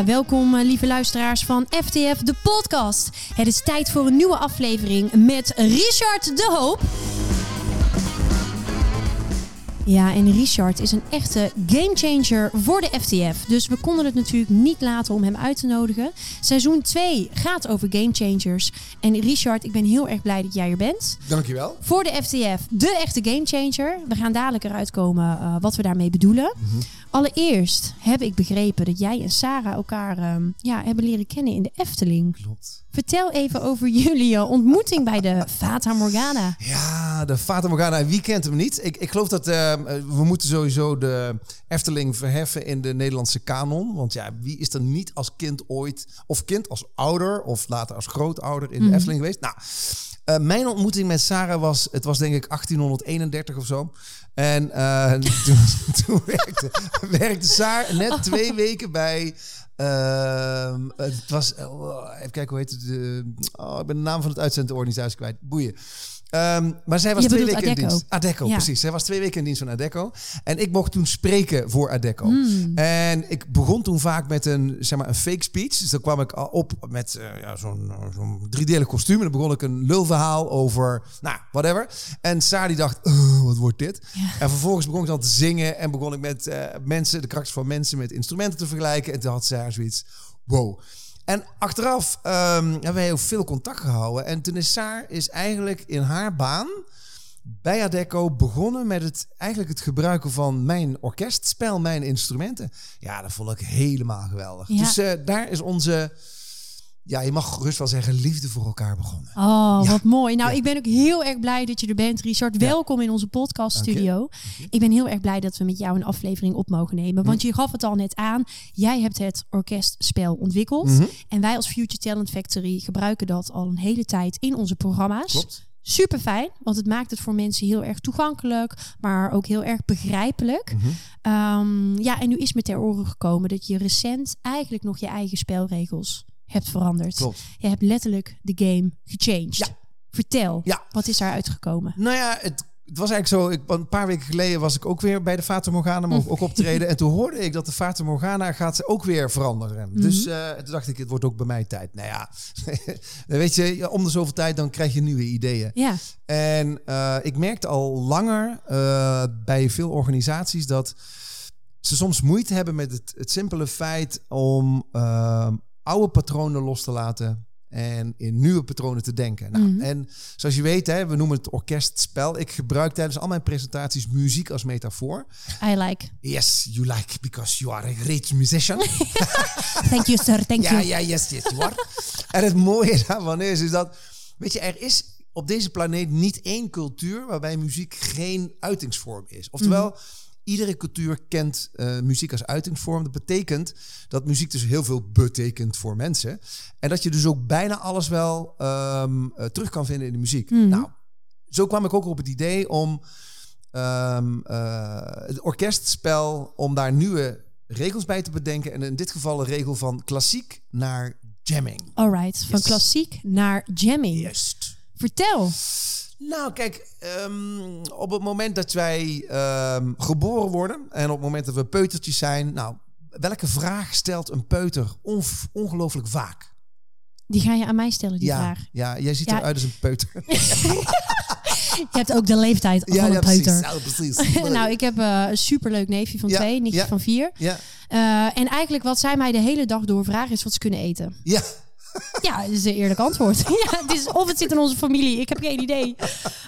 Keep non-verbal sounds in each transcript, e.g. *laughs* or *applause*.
Ja, welkom eh, lieve luisteraars van FTF, de podcast. Het is tijd voor een nieuwe aflevering met Richard de Hoop. Ja, en Richard is een echte gamechanger voor de FTF. Dus we konden het natuurlijk niet laten om hem uit te nodigen. Seizoen 2 gaat over gamechangers. En Richard, ik ben heel erg blij dat jij er bent. Dankjewel. Voor de FTF, de echte gamechanger. We gaan dadelijk eruit komen uh, wat we daarmee bedoelen. Mm -hmm. Allereerst heb ik begrepen dat jij en Sarah elkaar um, ja, hebben leren kennen in de Efteling. Klopt. Vertel even over jullie ontmoeting bij de Fata Morgana. Ja, de Fata Morgana. Wie kent hem niet? Ik, ik geloof dat uh, we moeten sowieso de Efteling verheffen in de Nederlandse kanon. Want ja, wie is er niet als kind ooit, of kind als ouder, of later als grootouder in de mm. Efteling geweest? Nou, uh, mijn ontmoeting met Sarah was, het was denk ik 1831 of zo. En *laughs* uh, toen, werkte, werkte Sarah net twee weken bij uh, het was, oh, even kijken hoe heet het. Uh, oh, ik ben de naam van het uitzendorganisatie kwijt. Boeien. Um, maar zij was Je twee weken in dienst. Adecco, Ja. precies. Zij was twee weken in dienst van Adecco. En ik mocht toen spreken voor Adecco. Hmm. En ik begon toen vaak met een, zeg maar, een fake speech. Dus dan kwam ik op met eh, ja, zo'n zo'n driedelig kostuum. En dan begon ik een lulverhaal over, nou, whatever. En Saar die dacht, "Oh, wat wordt dit? Ja. En vervolgens begon ik dan te zingen. En begon ik met eh, mensen, de karakters van mensen met instrumenten te vergelijken. En toen had Saar zoiets, wow. En achteraf ehm, hebben wij ook veel contact gehouden. En toen is Saar is eigenlijk in haar baan bij Adecco begonnen met het, eigenlijk het gebruiken van mijn orkestspel, mijn instrumenten. Ja, dat vond ik helemaal geweldig. Ja. Dus eh, daar is onze, ja, je mag gerust wel zeggen, liefde voor elkaar begonnen. Oh, Ja. wat mooi. Nou, Ja. ik ben ook heel erg blij dat je er bent, Richard. Ja. Welkom in onze podcaststudio. Ik ben heel erg blij dat we met jou een aflevering op mogen nemen. Want je gaf het al net aan. Jij hebt het orkestspel ontwikkeld. Mhm. En wij als Future Talent Factory gebruiken dat al een hele tijd in onze programma's. Klopt. Super fijn, want het maakt het voor mensen heel erg toegankelijk, maar ook heel erg begrijpelijk. Mhm. Ehm, ja, en nu is me ter oren gekomen dat je recent eigenlijk nog je eigen spelregels hebt veranderd. Klopt. Je hebt letterlijk de game gechanged. Ja. Vertel, Ja. wat is daar uitgekomen? Nou ja, het, het was eigenlijk zo. Ik, een paar weken geleden was ik ook weer bij de Fata Morgana, ik ook *laughs* optreden. En toen hoorde ik dat de Fata Morgana gaat ook weer veranderen. Dus eh, toen dacht ik, het wordt ook bij mij tijd. Nou ja, *laughs* weet je, om de zoveel tijd dan krijg je nieuwe ideeën. Ja, En eh, ik merkte al langer eh, bij veel organisaties dat ze soms moeite hebben met het, het simpele feit om eh, oude patronen los te laten en in nieuwe patronen te denken. Nou, Mhm. En zoals je weet, hè, we noemen het orkestspel. Ik gebruik tijdens al mijn presentaties muziek als metafoor. I like. Yes, you like because you are a great musician. *laughs* Thank you, sir. Thank Ja, you. ja, yes, yes, you are. en het mooie daarvan is, is dat, weet je, er is op deze planeet niet één cultuur waarbij muziek geen uitingsvorm is. Oftewel, Mhm. Iedere cultuur kent eh, muziek als uitingsvorm. Dat betekent dat muziek dus heel veel betekent voor mensen. En dat je dus ook bijna alles wel ehm, eh, terug kan vinden in de muziek. Mhm. Nou, zo kwam ik ook op het idee om ehm, eh, het orkestspel, om daar nieuwe regels bij te bedenken. En in dit geval een regel van klassiek naar jamming. Alright, van Yes. klassiek naar jamming. Juist. Vertel. Nou, kijk, ehm, op het moment dat wij ehm, geboren worden en op het moment dat we peutertjes zijn, nou, welke vraag stelt een peuter ongelooflijk vaak? Die ga je aan mij stellen, die ja, vraag. ja, jij ziet Ja. eruit als een peuter. *laughs* Je hebt ook de leeftijd van een precies. peuter. Ja, precies. *laughs* nou, ik heb eh, een superleuk neefje van Ja, twee, nichtje ja. van vier. Ja, Eh, en eigenlijk wat zij mij de hele dag door vragen is wat ze kunnen eten. ja. Ja, dat is een eerlijk antwoord. *laughs* ja, het is, of het zit in onze familie, ik heb geen idee.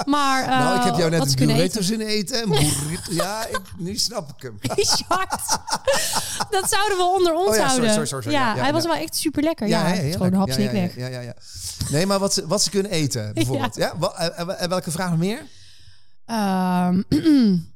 Maar eh, nou, ik heb jou net een kunnen burrito eten. zien eten. Een burrito. Ja, ik, nu snap ik hem. *laughs* Richard, dat zouden we onder ons Oh ja, houden. sorry, sorry, sorry. ja, hij was wel echt super lekker. Ja, gewoon ja, snik ja, weg. Ja, ja, ja. Nee, maar wat ze, wat ze kunnen eten, *laughs* bijvoorbeeld. Ja. En- en welke vraag nog meer? Ehm, *clears throat*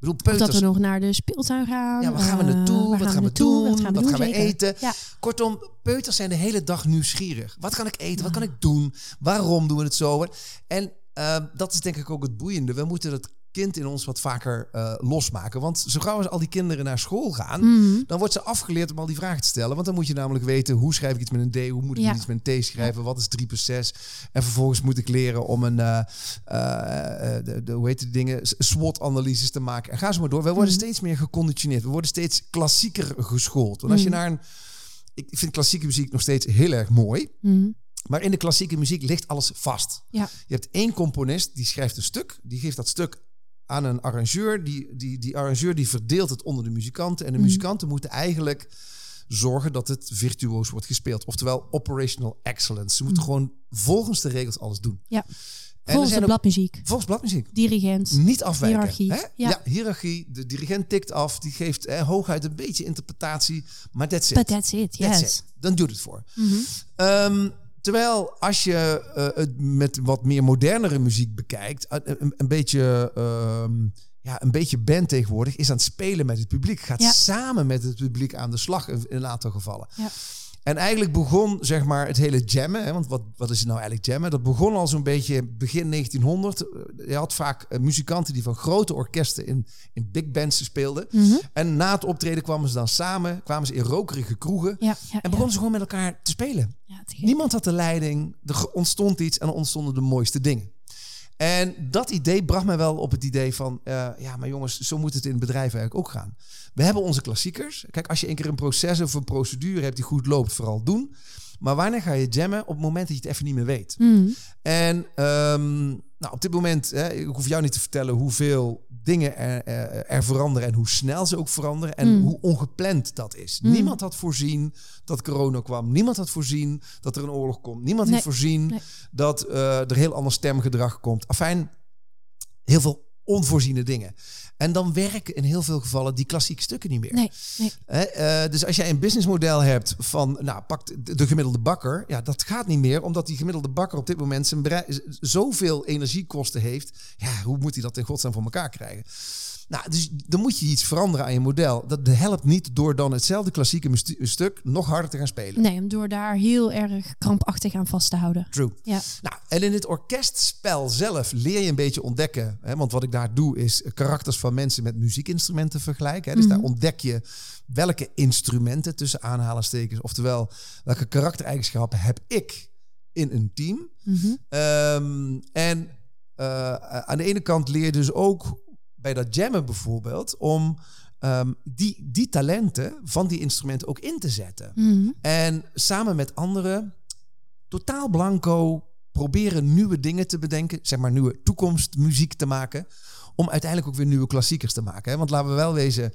Of dat we nog naar de speeltuin gaan. Ja, waar gaan we Eh, naartoe? wat gaan we doen? Wat gaan we, doen, zeker. eten? Ja. Kortom, peuters zijn de hele dag nieuwsgierig. Wat kan ik eten? Wat kan ik doen? Waarom doen we het zo? En eh, dat is denk ik ook het boeiende. We moeten het kind in ons wat vaker eh, losmaken. Want zo gauw als al die kinderen naar school gaan... Mhm. dan wordt ze afgeleerd om al die vragen te stellen. Want dan moet je namelijk weten... hoe schrijf ik iets met een D? Hoe moet ik Ja. iets met een T schrijven? Wat is 3 plus 6? En vervolgens moet ik leren om een... eh, eh, de, de, hoe heet die dingen? SWOT-analyses te maken. En ga zo maar door. We worden Mhm. steeds meer geconditioneerd. We worden steeds klassieker geschoold. Want als je Mhm. naar een ik vind klassieke muziek nog steeds heel erg mooi. Maar in de klassieke muziek ligt alles vast. Ja. Je hebt één componist, die schrijft een stuk. Die geeft dat stuk aan een arrangeur. Die, die, die arrangeur die verdeelt het onder de muzikanten. En de Mhm. muzikanten moeten eigenlijk zorgen dat het virtuoos wordt gespeeld. Oftewel operational excellence. Ze moeten gewoon volgens de regels alles doen. Ja. En Volgens de bladmuziek. Volgens bladmuziek. Dirigent. Niet afwijken. Hiërarchie. Hè? Ja. Ja. hiërarchie. De dirigent tikt af. Die geeft hooguit een beetje interpretatie. Maar that's it. But that's it, That's yes. it. Dan doet het voor. Mhm. Ehm, terwijl als je eh, het met wat meer modernere muziek bekijkt, eh, een, een beetje. ehm, ja, een beetje band tegenwoordig is aan het spelen met het publiek. Gaat Ja. samen met het publiek aan de slag in in een aantal gevallen. Ja. En eigenlijk begon zeg maar het hele jammen. Hè, want wat, wat is het nou eigenlijk jammen? Dat begon al zo'n beetje begin 1900. Je had vaak eh, muzikanten die van grote orkesten in, in big bands speelden. Mhm. En na het optreden kwamen ze dan samen, kwamen ze in rokerige kroegen. Ja, ja, En begonnen ze gewoon met elkaar te spelen. Niemand had de leiding. Er ontstond iets en er ontstonden de mooiste dingen. En dat idee bracht mij wel op het idee van... eh, ja, maar jongens, zo moet het in het bedrijf eigenlijk ook gaan. We hebben onze klassiekers. Kijk, als je een keer een proces of een procedure hebt die goed loopt, vooral doen. Maar wanneer ga je jammen? Op het moment dat je het even niet meer weet. Mhm. En ehm, nou, op dit moment, hè, ik hoef jou niet te vertellen hoeveel dingen er, er, er veranderen en hoe snel ze ook veranderen en Mm. hoe ongepland dat is. Mm. Niemand had voorzien dat corona kwam. Niemand had voorzien dat er een oorlog komt. Niemand Nee, heeft voorzien nee. dat eh, er heel ander stemgedrag komt. Afijn, heel veel onvoorziene dingen. En dan werken in heel veel gevallen die klassieke stukken niet meer. Nee, eh, dus als jij een businessmodel hebt van, nou, pak de, de gemiddelde bakker, ja, dat gaat niet meer, omdat die gemiddelde bakker op dit moment zijn zoveel energiekosten heeft. Ja, hoe moet hij dat in godsnaam voor elkaar krijgen? Nou, dus dan moet je iets veranderen aan je model. Dat helpt niet door dan hetzelfde klassieke stuk nog harder te gaan spelen. Nee, om door daar heel erg krampachtig aan vast te houden. True. Ja. Nou, en in het orkestspel zelf leer je een beetje ontdekken. Hè, want wat ik daar doe is karakters van mensen met muziekinstrumenten vergelijken. Hè, dus Mhm. daar ontdek je welke instrumenten tussen aanhalingstekens, oftewel welke karaktereigenschappen heb ik in een team. Mhm. Ehm, en eh, aan de ene kant leer je dus ook bij dat jammen bijvoorbeeld om ehm, die, die talenten van die instrumenten ook in te zetten. Mhm. En samen met anderen totaal blanco proberen nieuwe dingen te bedenken, zeg maar nieuwe toekomstmuziek te maken, om uiteindelijk ook weer nieuwe klassiekers te maken. Hè? Want laten we wel wezen,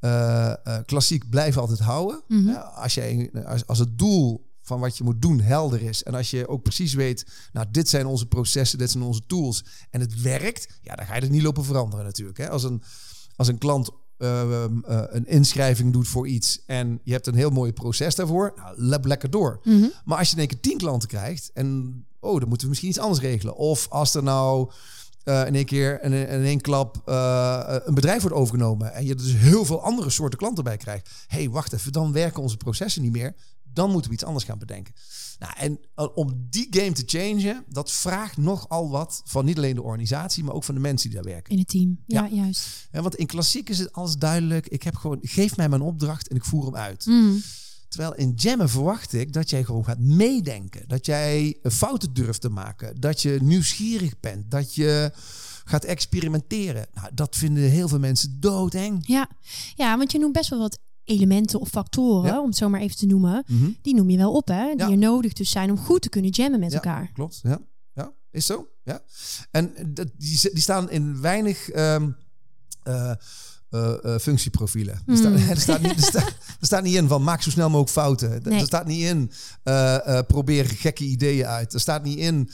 eh, eh, klassiek blijft altijd houden. Mhm. Ja, als, jij, als, als het doel van wat je moet doen helder is en als je ook precies weet, nou dit zijn onze processen, dit zijn onze tools en het werkt, ja dan ga je het niet lopen veranderen natuurlijk. Hè? Als een, als een klant eh, eh, een inschrijving doet voor iets en je hebt een heel mooi proces daarvoor, nou, lep lekker door. Mhm. Maar als je in één keer tien klanten krijgt en oh, dan moeten we misschien iets anders regelen. Of als er nou eh, in één keer in, in één klap eh, een bedrijf wordt overgenomen en je dus heel veel andere soorten klanten bij krijgt. hey, wacht even, dan werken onze processen niet meer. Dan moeten we iets anders gaan bedenken. Nou, en eh, om die game te changen, dat vraagt nogal wat van niet alleen de organisatie, maar ook van de mensen die daar werken. In het team. Ja, Ja. juist. En want in klassiek is het alles duidelijk. Ik heb gewoon, geef mij mijn opdracht en ik voer hem uit. Mhm. Terwijl in jammen verwacht ik dat jij gewoon gaat meedenken. Dat jij fouten durft te maken. Dat je nieuwsgierig bent. Dat je gaat experimenteren. Nou, dat vinden heel veel mensen doodeng. Ja. ja, want je noemt best wel wat elementen of factoren, Ja. om het zo maar even te noemen. Mhm. Die noem je wel op, hè? Die Ja. er nodig dus zijn om goed te kunnen jammen met Ja. elkaar. Klopt, ja. ja. Is zo, ja. En die, die staan in weinig ehm, eh, eh, eh, functieprofielen. Er, Hmm. staat, *laughs* er, staat niet, er, staat, er staat niet in van maak zo snel mogelijk fouten. Er- Nee. Er staat niet in eh, probeer gekke ideeën uit. Er staat niet in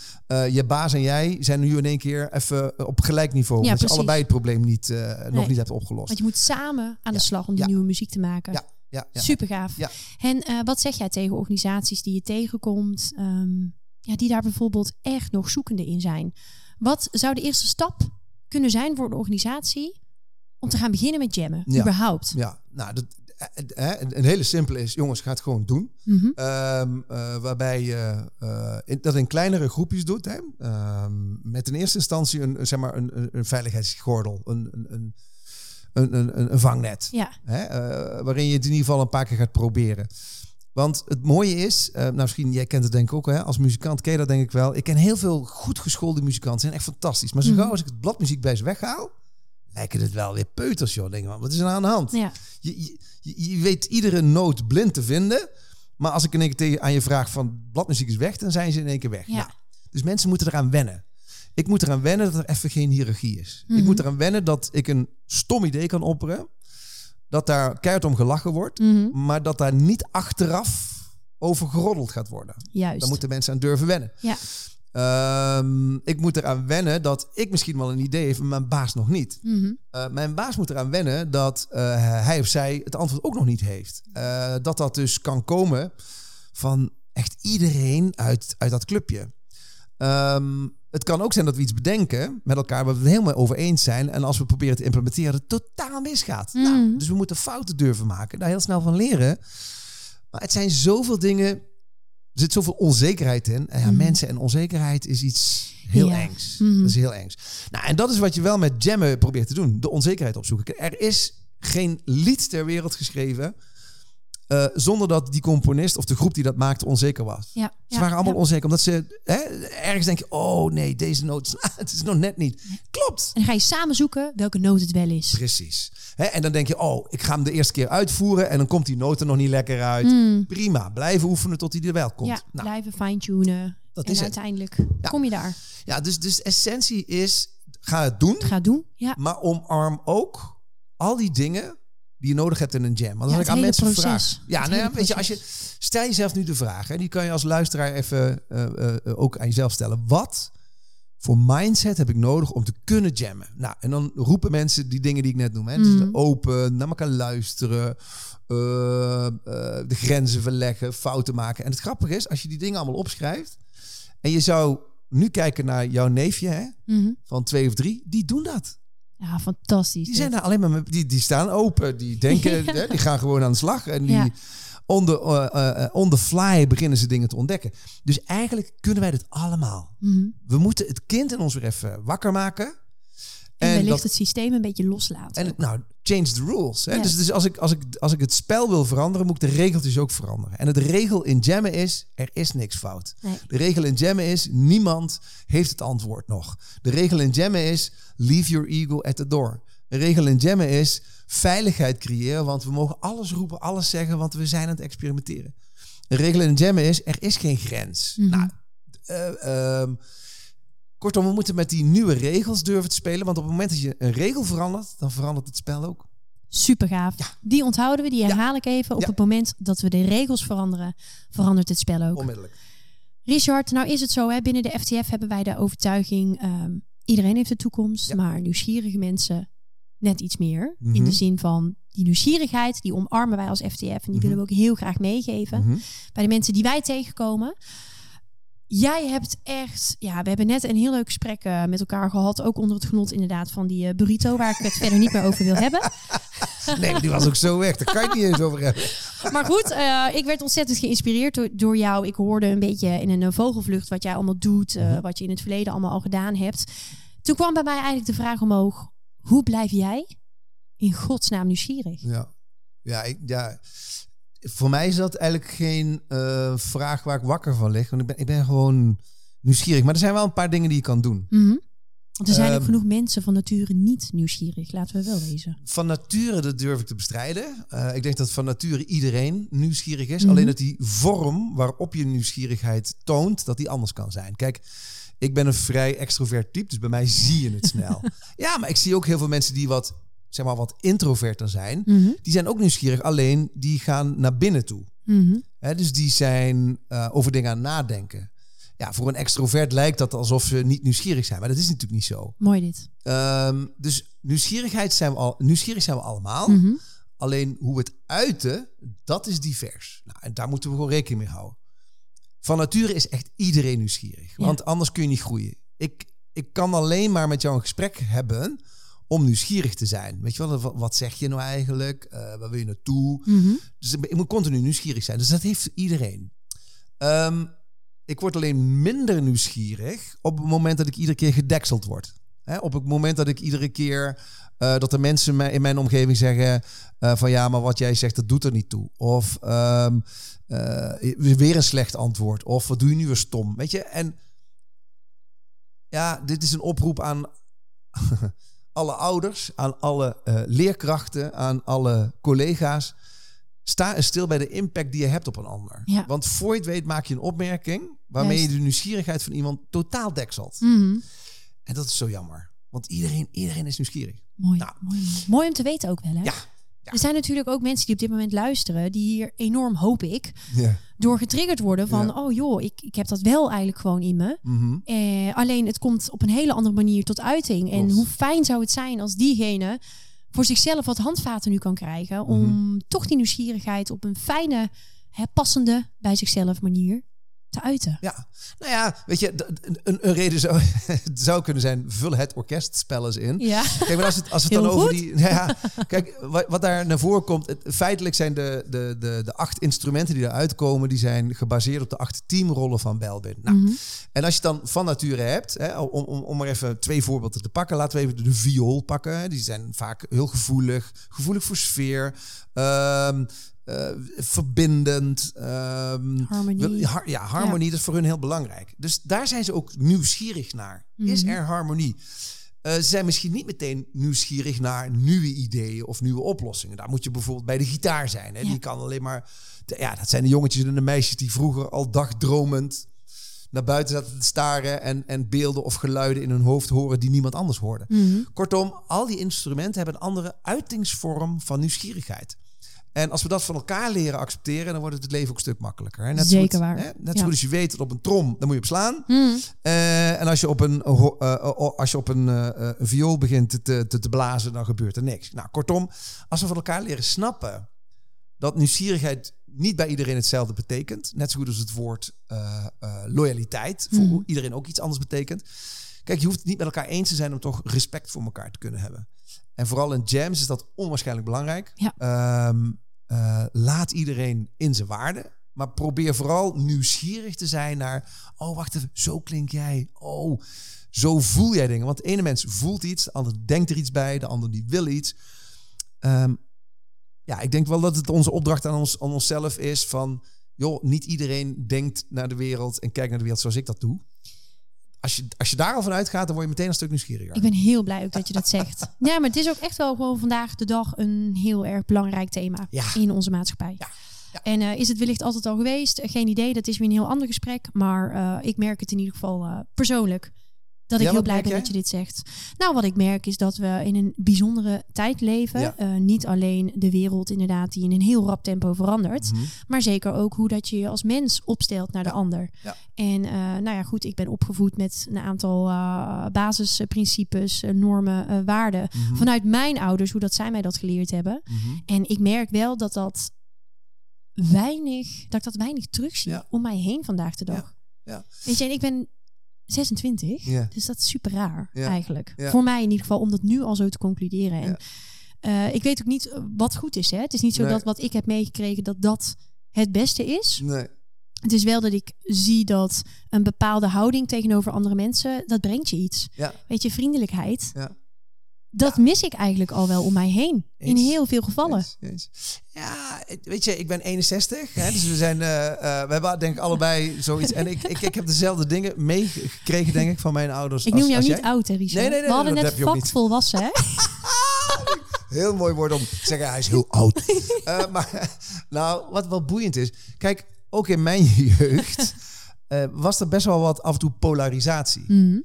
je baas en jij zijn nu in één keer even op gelijk niveau. Ja, je allebei het probleem niet, nog niet hebt opgelost. Want je moet samen aan de Ja. slag om die Ja. nieuwe muziek te maken. Ja, ja, ja. Super gaaf. En wat zeg jij tegen organisaties die je tegenkomt, ehm, ja, die daar bijvoorbeeld echt nog zoekende in zijn? Wat zou de eerste stap kunnen zijn voor een organisatie om te gaan beginnen met jammen? Ja. Überhaupt. Ja, nou, dat, eh, eh, een hele simpele is, jongens, ga het gewoon doen. Mhm. Ehm, eh, waarbij je eh, in- dat in kleinere groepjes doet. Hè? Ehm, met in eerste instantie een, zeg maar een, een, veiligheidsgordel, een, een, een, een, een, een vangnet. Ja, Hè? eh, waarin je het in ieder geval een paar keer gaat proberen. Want het mooie is, eh, nou misschien, jij kent het denk ik ook hè, als muzikant, ken je dat denk ik wel. Ik ken heel veel goed geschoolde muzikanten, zijn echt fantastisch. Maar zo Mhm. gauw als ik het bladmuziek bij ze weghaal, lijken het wel weer peuters joh. Denk wat is er aan de hand? ja. Je, je, weet iedere noot blind te vinden. Maar als ik in één keer tegen, aan je vraag van bladmuziek is weg, dan zijn ze in één keer weg. Ja. Nou, dus mensen moeten eraan wennen. Ik moet eraan wennen dat er even geen hiërarchie is. Ik Mhm. moet eraan wennen dat ik een stom idee kan opperen. Dat daar keihard om gelachen wordt. Mhm. Maar dat daar niet achteraf over geroddeld gaat worden. Juist. Daar moeten mensen aan durven wennen. Ja. Ehm, ik moet eraan wennen dat ik misschien wel een idee heb, maar mijn baas nog niet. Mhm. Uh, mijn baas moet eraan wennen dat uh, hij of zij het antwoord ook nog niet heeft. Uh, dat dat dus kan komen van echt iedereen uit, uit dat clubje. Um, het kan ook zijn dat we iets bedenken met elkaar waar we het helemaal over eens zijn. En als we proberen te implementeren, het totaal misgaat. Mm. Nou, dus we moeten fouten durven maken, daar heel snel van leren. Maar het zijn zoveel dingen. Er zit zoveel onzekerheid in. En ja, Mm. mensen en onzekerheid is iets heel Ja. engs. Mhm. Dat is heel engs. Nou, en dat is wat je wel met jammen probeert te doen. De onzekerheid opzoeken. Er is geen lied ter wereld geschreven... uh, zonder dat die componist of de groep die dat maakte onzeker was. Ja. Ze ja, waren allemaal ja. onzeker. Omdat ze hè, ergens denken... oh nee, deze noot... *laughs* het is nog net niet. Klopt. En dan ga je samen zoeken welke noot het wel is. Precies. Hè, en dan denk je, oh, ik ga hem de eerste keer uitvoeren... en dan komt die noot er nog niet lekker uit. Mm. Prima, blijven oefenen tot hij er wel komt. Ja, nou, blijven fine-tunen. Dat en is uiteindelijk kom je daar. ja, dus, dus essentie is, ga het doen... Ga doen. Ja. maar omarm ook al die dingen die je nodig hebt in een jam. Want Ja, ik aan mensen proces. vraag... Ja, Het nou ja, weet je, als je... Stel jezelf nu de vraag, hè, die kan je als luisteraar even uh, uh, ook aan jezelf stellen. Wat voor mindset heb ik nodig om te kunnen jammen? Nou, en dan roepen mensen die dingen die ik net noem. Hè. Dus Mhm. open, naar elkaar luisteren, de grenzen verleggen, fouten maken. En het grappige is, als je die dingen allemaal opschrijft... en je zou nu kijken naar jouw neefje hè, Mhm. van twee of drie, die doen dat. Ja, fantastisch. Die zijn daar alleen maar die, die staan open, die denken, *laughs* hè, die gaan gewoon aan de slag en die Ja. on, the, uh, uh, on the fly beginnen ze dingen te ontdekken. Dus eigenlijk kunnen wij dit allemaal. Mhm. We moeten het kind in ons weer even wakker maken. En, wellicht dat- het systeem een beetje loslaten. en het, nou, change the rules. Hè? Ja. Dus, dus als, ik, als, ik, als ik het spel wil veranderen, moet ik de regeltjes ook veranderen. En het regel in jammen is, er is niks fout. Nee. De regel in jammen is, niemand heeft het antwoord nog. De regel in jammen is, leave your ego at the door. De regel in jammen is, veiligheid creëren, want we mogen alles roepen, alles zeggen, want we zijn aan het experimenteren. De regel in jammen is, er is geen grens. Mhm. Nou, eh, ehm, kortom, we moeten met die nieuwe regels durven te spelen, want op het moment dat je een regel verandert, dan verandert het spel ook. Super gaaf. Die onthouden we, die herhaal ik even. Op Ja. het moment dat we de regels veranderen, verandert het spel ook. Onmiddellijk. Richard, nou is het zo, hè, binnen de FTF hebben wij de overtuiging, ehm, iedereen heeft de toekomst, maar nieuwsgierige mensen net iets meer. In Mhm. de zin van die nieuwsgierigheid, die omarmen wij als FTF en die Mhm. willen we ook heel graag meegeven Mhm. bij de mensen die wij tegenkomen. Jij hebt echt, ja, we hebben net een heel leuk gesprek eh, met elkaar gehad, ook onder het genot inderdaad van die eh, burrito, waar ik het verder niet meer over wil hebben. *laughs* Nee, die was ook zo weg. Daar kan je het niet eens over hebben. *laughs* Maar goed, eh, ik werd ontzettend geïnspireerd door, door jou. Ik hoorde een beetje in een vogelvlucht wat jij allemaal doet, Mhm. wat je in het verleden allemaal al gedaan hebt. Toen kwam bij mij eigenlijk de vraag omhoog: hoe blijf jij in godsnaam nieuwsgierig? Ja. Ja, ik, ja. Voor mij is dat eigenlijk geen eh, vraag waar ik wakker van lig. Want ik ben, ik ben gewoon nieuwsgierig. Maar er zijn wel een paar dingen die je kan doen. Mhm. Want er zijn ook Ehm, genoeg mensen van nature niet nieuwsgierig, laten we wel wezen. Van nature, dat durf ik te bestrijden. Eh, ik denk dat van nature iedereen nieuwsgierig is. Mhm. Alleen dat die vorm waarop je nieuwsgierigheid toont, dat die anders kan zijn. Kijk, ik ben een vrij extrovert type, dus bij mij zie je het snel. *laughs* ja, maar ik zie ook heel veel mensen die wat, zeg maar, wat introverter zijn. Mhm. Die zijn ook nieuwsgierig, alleen die gaan naar binnen toe. Mhm. Dus die zijn eh, over dingen aan het nadenken. Ja, voor een extrovert lijkt dat alsof ze niet nieuwsgierig zijn, maar dat is natuurlijk niet zo. Mooi dit. Ehm, dus nieuwsgierigheid zijn we al, nieuwsgierig zijn we allemaal. Mhm. Alleen hoe we het uiten, dat is divers. Nou, en daar moeten we gewoon rekening mee houden. Van nature is echt iedereen nieuwsgierig. Ja. Want anders kun je niet groeien. Ik, ik kan alleen maar met jou een gesprek hebben om nieuwsgierig te zijn. Weet je wel, wat, wat zeg je nou eigenlijk? Eh, waar wil je naartoe? Mhm. Dus ik moet continu nieuwsgierig zijn. Dus dat heeft iedereen. Ehm, ik word alleen minder nieuwsgierig op het moment dat ik iedere keer gedekseld word. Op het moment dat ik iedere keer eh, dat de mensen mij- in mijn omgeving zeggen eh, van ja, maar wat jij zegt, dat doet er niet toe. Of ehm, eh, weer een slecht antwoord. Of wat doe je nu weer stom? Weet je? En ja, dit is een oproep aan *laughs* alle ouders, aan alle eh, leerkrachten, aan alle collega's. sta eens stil bij de impact die je hebt op een ander. Ja. Want voor je het weet maak je een opmerking waarmee Juist. je de nieuwsgierigheid van iemand totaal dekselt. Mhm. En dat is zo jammer. Want iedereen, iedereen is nieuwsgierig. Mooi, Nou. mooi, mooi. Mooi om te weten ook wel, hè? Ja. Ja. Er zijn natuurlijk ook mensen die op dit moment luisteren, die hier enorm, hoop ik, Ja. door getriggerd worden van, Ja. oh joh, ik, ik heb dat wel eigenlijk gewoon in me. Mhm. Eh, alleen het komt op een hele andere manier tot uiting. En hoe fijn zou het zijn als diegene voor zichzelf wat handvaten nu kan krijgen om Mhm. toch die nieuwsgierigheid op een fijne, hè, passende bij zichzelf manier te uiten. Ja, nou ja, weet je, een, een reden zou, *laughs* zou kunnen zijn: vul het orkestspel eens in. Ja. Kijk, maar als het, als het *laughs* dan over die. nou *laughs* Ja, kijk, wat, wat daar naar voren komt. Het, feitelijk zijn de, de, de, de acht instrumenten die eruit komen, die zijn gebaseerd op de acht teamrollen van Belbin. Nou, Mhm. En als je dan van nature hebt, hè, om, om, om maar even twee voorbeelden te pakken. Laten we even de viool pakken. Die zijn vaak heel gevoelig, gevoelig voor sfeer. ehm, eh, verbindend. ehm, Harmonie. har- ja, harmonie, dat is voor hun heel belangrijk. Dus daar zijn ze ook nieuwsgierig naar. Is Mhm. er harmonie? Eh, ze zijn misschien niet meteen nieuwsgierig naar nieuwe ideeën of nieuwe oplossingen. Daar moet je bijvoorbeeld bij de gitaar zijn. Hè? Ja. Die kan alleen maar. Ja, dat zijn de jongetjes en de meisjes die vroeger al dagdromend naar buiten zaten te staren en, en beelden of geluiden in hun hoofd horen die niemand anders hoorde. Mhm. Kortom, al die instrumenten hebben een andere uitingsvorm van nieuwsgierigheid. En als we dat van elkaar leren accepteren, dan wordt het het leven ook een stuk makkelijker. Hè? Net zo Zeker goed, waar. Hè? Net Ja. goed als je weet dat op een trom, dan moet je op slaan. Mhm. Eh, en als je op een, eh, als je op een, viool begint te, te, te blazen, dan gebeurt er niks. Nou, kortom, als we van elkaar leren snappen dat nieuwsgierigheid niet bij iedereen hetzelfde betekent. Net zo goed als het woord loyaliteit voor Mhm. iedereen ook iets anders betekent. Kijk, je hoeft het niet met elkaar eens te zijn om toch respect voor elkaar te kunnen hebben. En vooral in jams is dat onwaarschijnlijk belangrijk. Ja. Ehm, eh, laat iedereen in zijn waarde. Maar probeer vooral nieuwsgierig te zijn naar... Oh, wacht even, zo klink jij. Oh, zo voel jij dingen. Want de ene mens voelt iets, de ander denkt er iets bij, de ander die wil iets. Ehm, ja, ik denk wel dat het onze opdracht aan, ons, aan onszelf is van... joh, niet iedereen denkt naar de wereld en kijkt naar de wereld zoals ik dat doe. Als je, als je daar al van uitgaat, dan word je meteen een stuk nieuwsgieriger. Ik ben heel blij ook dat je dat zegt. *laughs* Ja, maar het is ook echt wel gewoon vandaag de dag een heel erg belangrijk thema Ja. in onze maatschappij. Ja. Ja. En eh, is het wellicht altijd al geweest? Geen idee, dat is weer een heel ander gesprek. Maar eh, ik merk het in ieder geval eh, persoonlijk. Dat ik Ja, heel blij ben jij? dat je dit zegt. Nou, wat ik merk is dat we in een bijzondere tijd leven. Ja. Eh, niet alleen de wereld inderdaad die in een heel rap tempo verandert. Mhm. Maar zeker ook hoe dat je je als mens opstelt naar de ander. En eh, nou ja, goed, ik ben opgevoed met een aantal eh, basisprincipes, normen, waarden. Mhm. Vanuit mijn ouders, hoe dat zij mij dat geleerd hebben. Mhm. En ik merk wel dat dat weinig, dat ik dat weinig terugzie om mij heen vandaag de dag. Ja. Weet je, en ik ben 26, Ja. dus dat is super raar Ja. eigenlijk. Ja. Voor mij in ieder geval, om dat nu al zo te concluderen. En eh, ik weet ook niet eh, wat goed is. Hè? Het is niet zo Nee. dat wat ik heb meegekregen, dat dat het beste is. Nee. Het is wel dat ik zie dat een bepaalde houding tegenover andere mensen, dat brengt je iets. Weet je, vriendelijkheid, Ja. dat mis ik eigenlijk al wel om mij heen. In heel veel gevallen. Eens, eens. Ja, weet je, ik ben 61. Hè, dus we zijn, eh, eh, we hebben denk ik allebei zoiets. En ik, ik, ik heb dezelfde dingen meegekregen, denk ik, van mijn ouders. Ik als- noem jou als niet jij. oud, hè, Richard? Nee, nee, nee, We hadden net niet. volwassen, hè? *laughs* Heel mooi woord om te zeggen, hij is heel oud. *laughs* Eh, maar nou, wat wel boeiend is. Kijk, ook in mijn *laughs* jeugd was er best wel wat af en toe polarisatie. Mhm.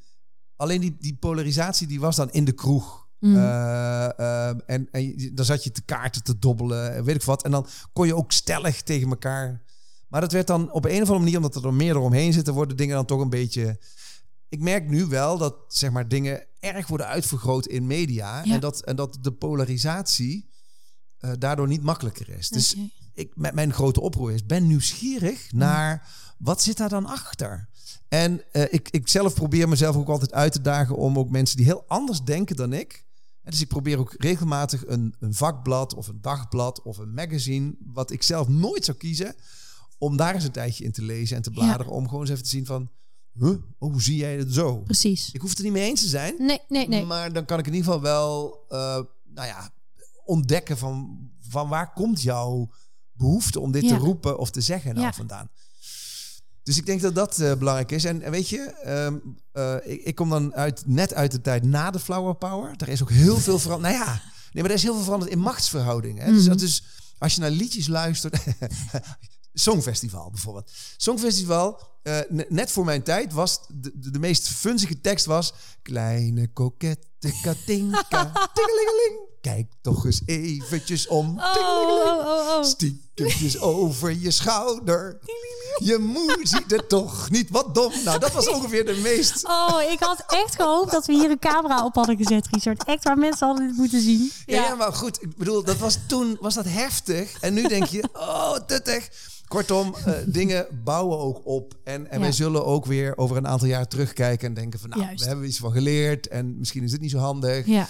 Alleen die, die polarisatie die was dan in de kroeg. Mhm. Eh, eh, en, en dan zat je te kaarten te dobbelen, en weet ik wat. En dan kon je ook stellig tegen elkaar. Maar dat werd dan op een of andere manier, omdat er dan meer eromheen zitten, worden dingen dan toch een beetje. Ik merk nu wel dat zeg maar dingen erg worden uitvergroot in media. Ja. En, dat, en dat de polarisatie eh, daardoor niet makkelijker is. Dus ik, met mijn grote oproep is, ben nieuwsgierig naar wat zit daar dan achter? En ik, ik zelf probeer mezelf ook altijd uit te dagen om ook mensen die heel anders denken dan ik. En dus ik probeer ook regelmatig een, een vakblad of een dagblad of een magazine, wat ik zelf nooit zou kiezen, om daar eens een tijdje in te lezen en te bladeren. Om gewoon eens even te zien van, huh, oh, hoe zie jij het zo? Precies. Ik hoef het er niet mee eens te zijn. Nee, nee, nee. Maar dan kan ik in ieder geval wel, eh, nou ja, ontdekken van, van waar komt jouw behoefte om dit Ja. te roepen of te zeggen nou Ja. vandaan. Dus ik denk dat dat eh, belangrijk is. En, en weet je, ehm, eh, ik, ik kom dan uit, net uit de tijd na de Flower Power. Daar is ook heel veel veranderd. Nou ja, nee, maar er is heel veel veranderd in machtsverhoudingen. Dus Mhm. dat is als je naar liedjes luistert. *laughs* Songfestival bijvoorbeeld. Songfestival, eh, ne- net voor mijn tijd was de, de, de meest funzige tekst was... Kleine kokette katinka, *laughs* tingelingeling. Kijk toch eens eventjes om. tingelingeling. Oh, oh, oh. Stiekempjes over je schouder. Je moe ziet er toch niet wat dom. Nou, dat was ongeveer de meest... Oh, ik had echt gehoopt dat we hier een camera op hadden gezet, Richard. Echt waar mensen hadden dit moeten zien. Ja, ja, maar goed. Ik bedoel, dat was toen was dat heftig. En nu denk je, oh, tuttig. Kortom, eh, dingen bouwen ook op. En, en wij zullen ook weer over een aantal jaar terugkijken en denken van... nou, Juist. we hebben iets van geleerd en misschien is dit niet zo handig. Ja.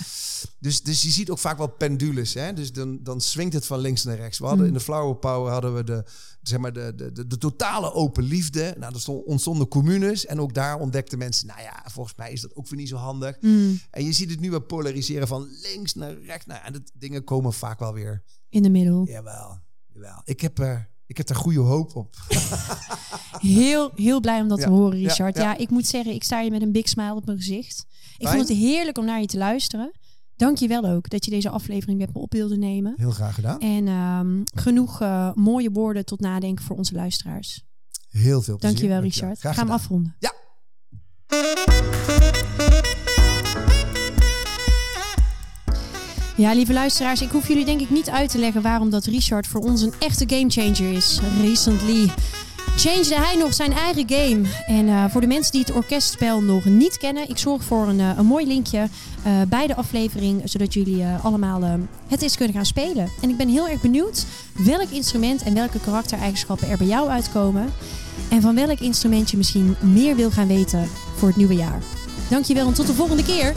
Dus, dus je ziet ook vaak wel pendules. Hè? Dus dan, dan swingt het van links naar rechts. We hadden Mm. in de Flower Power hadden we de, zeg maar de, de, de, de totale open liefde. Nou, er stond, ontstonden communes. En ook daar ontdekten mensen... nou ja, volgens mij is dat ook weer niet zo handig. Mm. En je ziet het nu wel polariseren van links naar rechts. Nou, en dat dingen komen vaak wel weer In de middel. Jawel, jawel. Ik heb, eh ik heb er goede hoop op. *laughs* Heel, heel blij om dat te horen, Richard. Ja, ja. ik moet zeggen, ik sta hier met een big smile op mijn gezicht. Ik Fijn. vond het heerlijk om naar je te luisteren. Dank je wel ook dat je deze aflevering met me op wilde nemen. Heel graag gedaan. En ehm, genoeg eh, mooie woorden tot nadenken voor onze luisteraars. Heel veel plezier. Dankjewel, Dankjewel. Richard. Graag Ga hem gedaan. afronden. Ja. Ja, lieve luisteraars, ik hoef jullie denk ik niet uit te leggen waarom dat Richard voor ons een echte gamechanger is. Recently changede hij nog zijn eigen game. En eh, voor de mensen die het orkestspel nog niet kennen, ik zorg voor een, eh, een mooi linkje eh, bij de aflevering, zodat jullie allemaal het eens kunnen gaan spelen. En ik ben heel erg benieuwd welk instrument en welke karaktereigenschappen er bij jou uitkomen. En van welk instrument je misschien meer wil gaan weten voor het nieuwe jaar. Dankjewel en tot de volgende keer.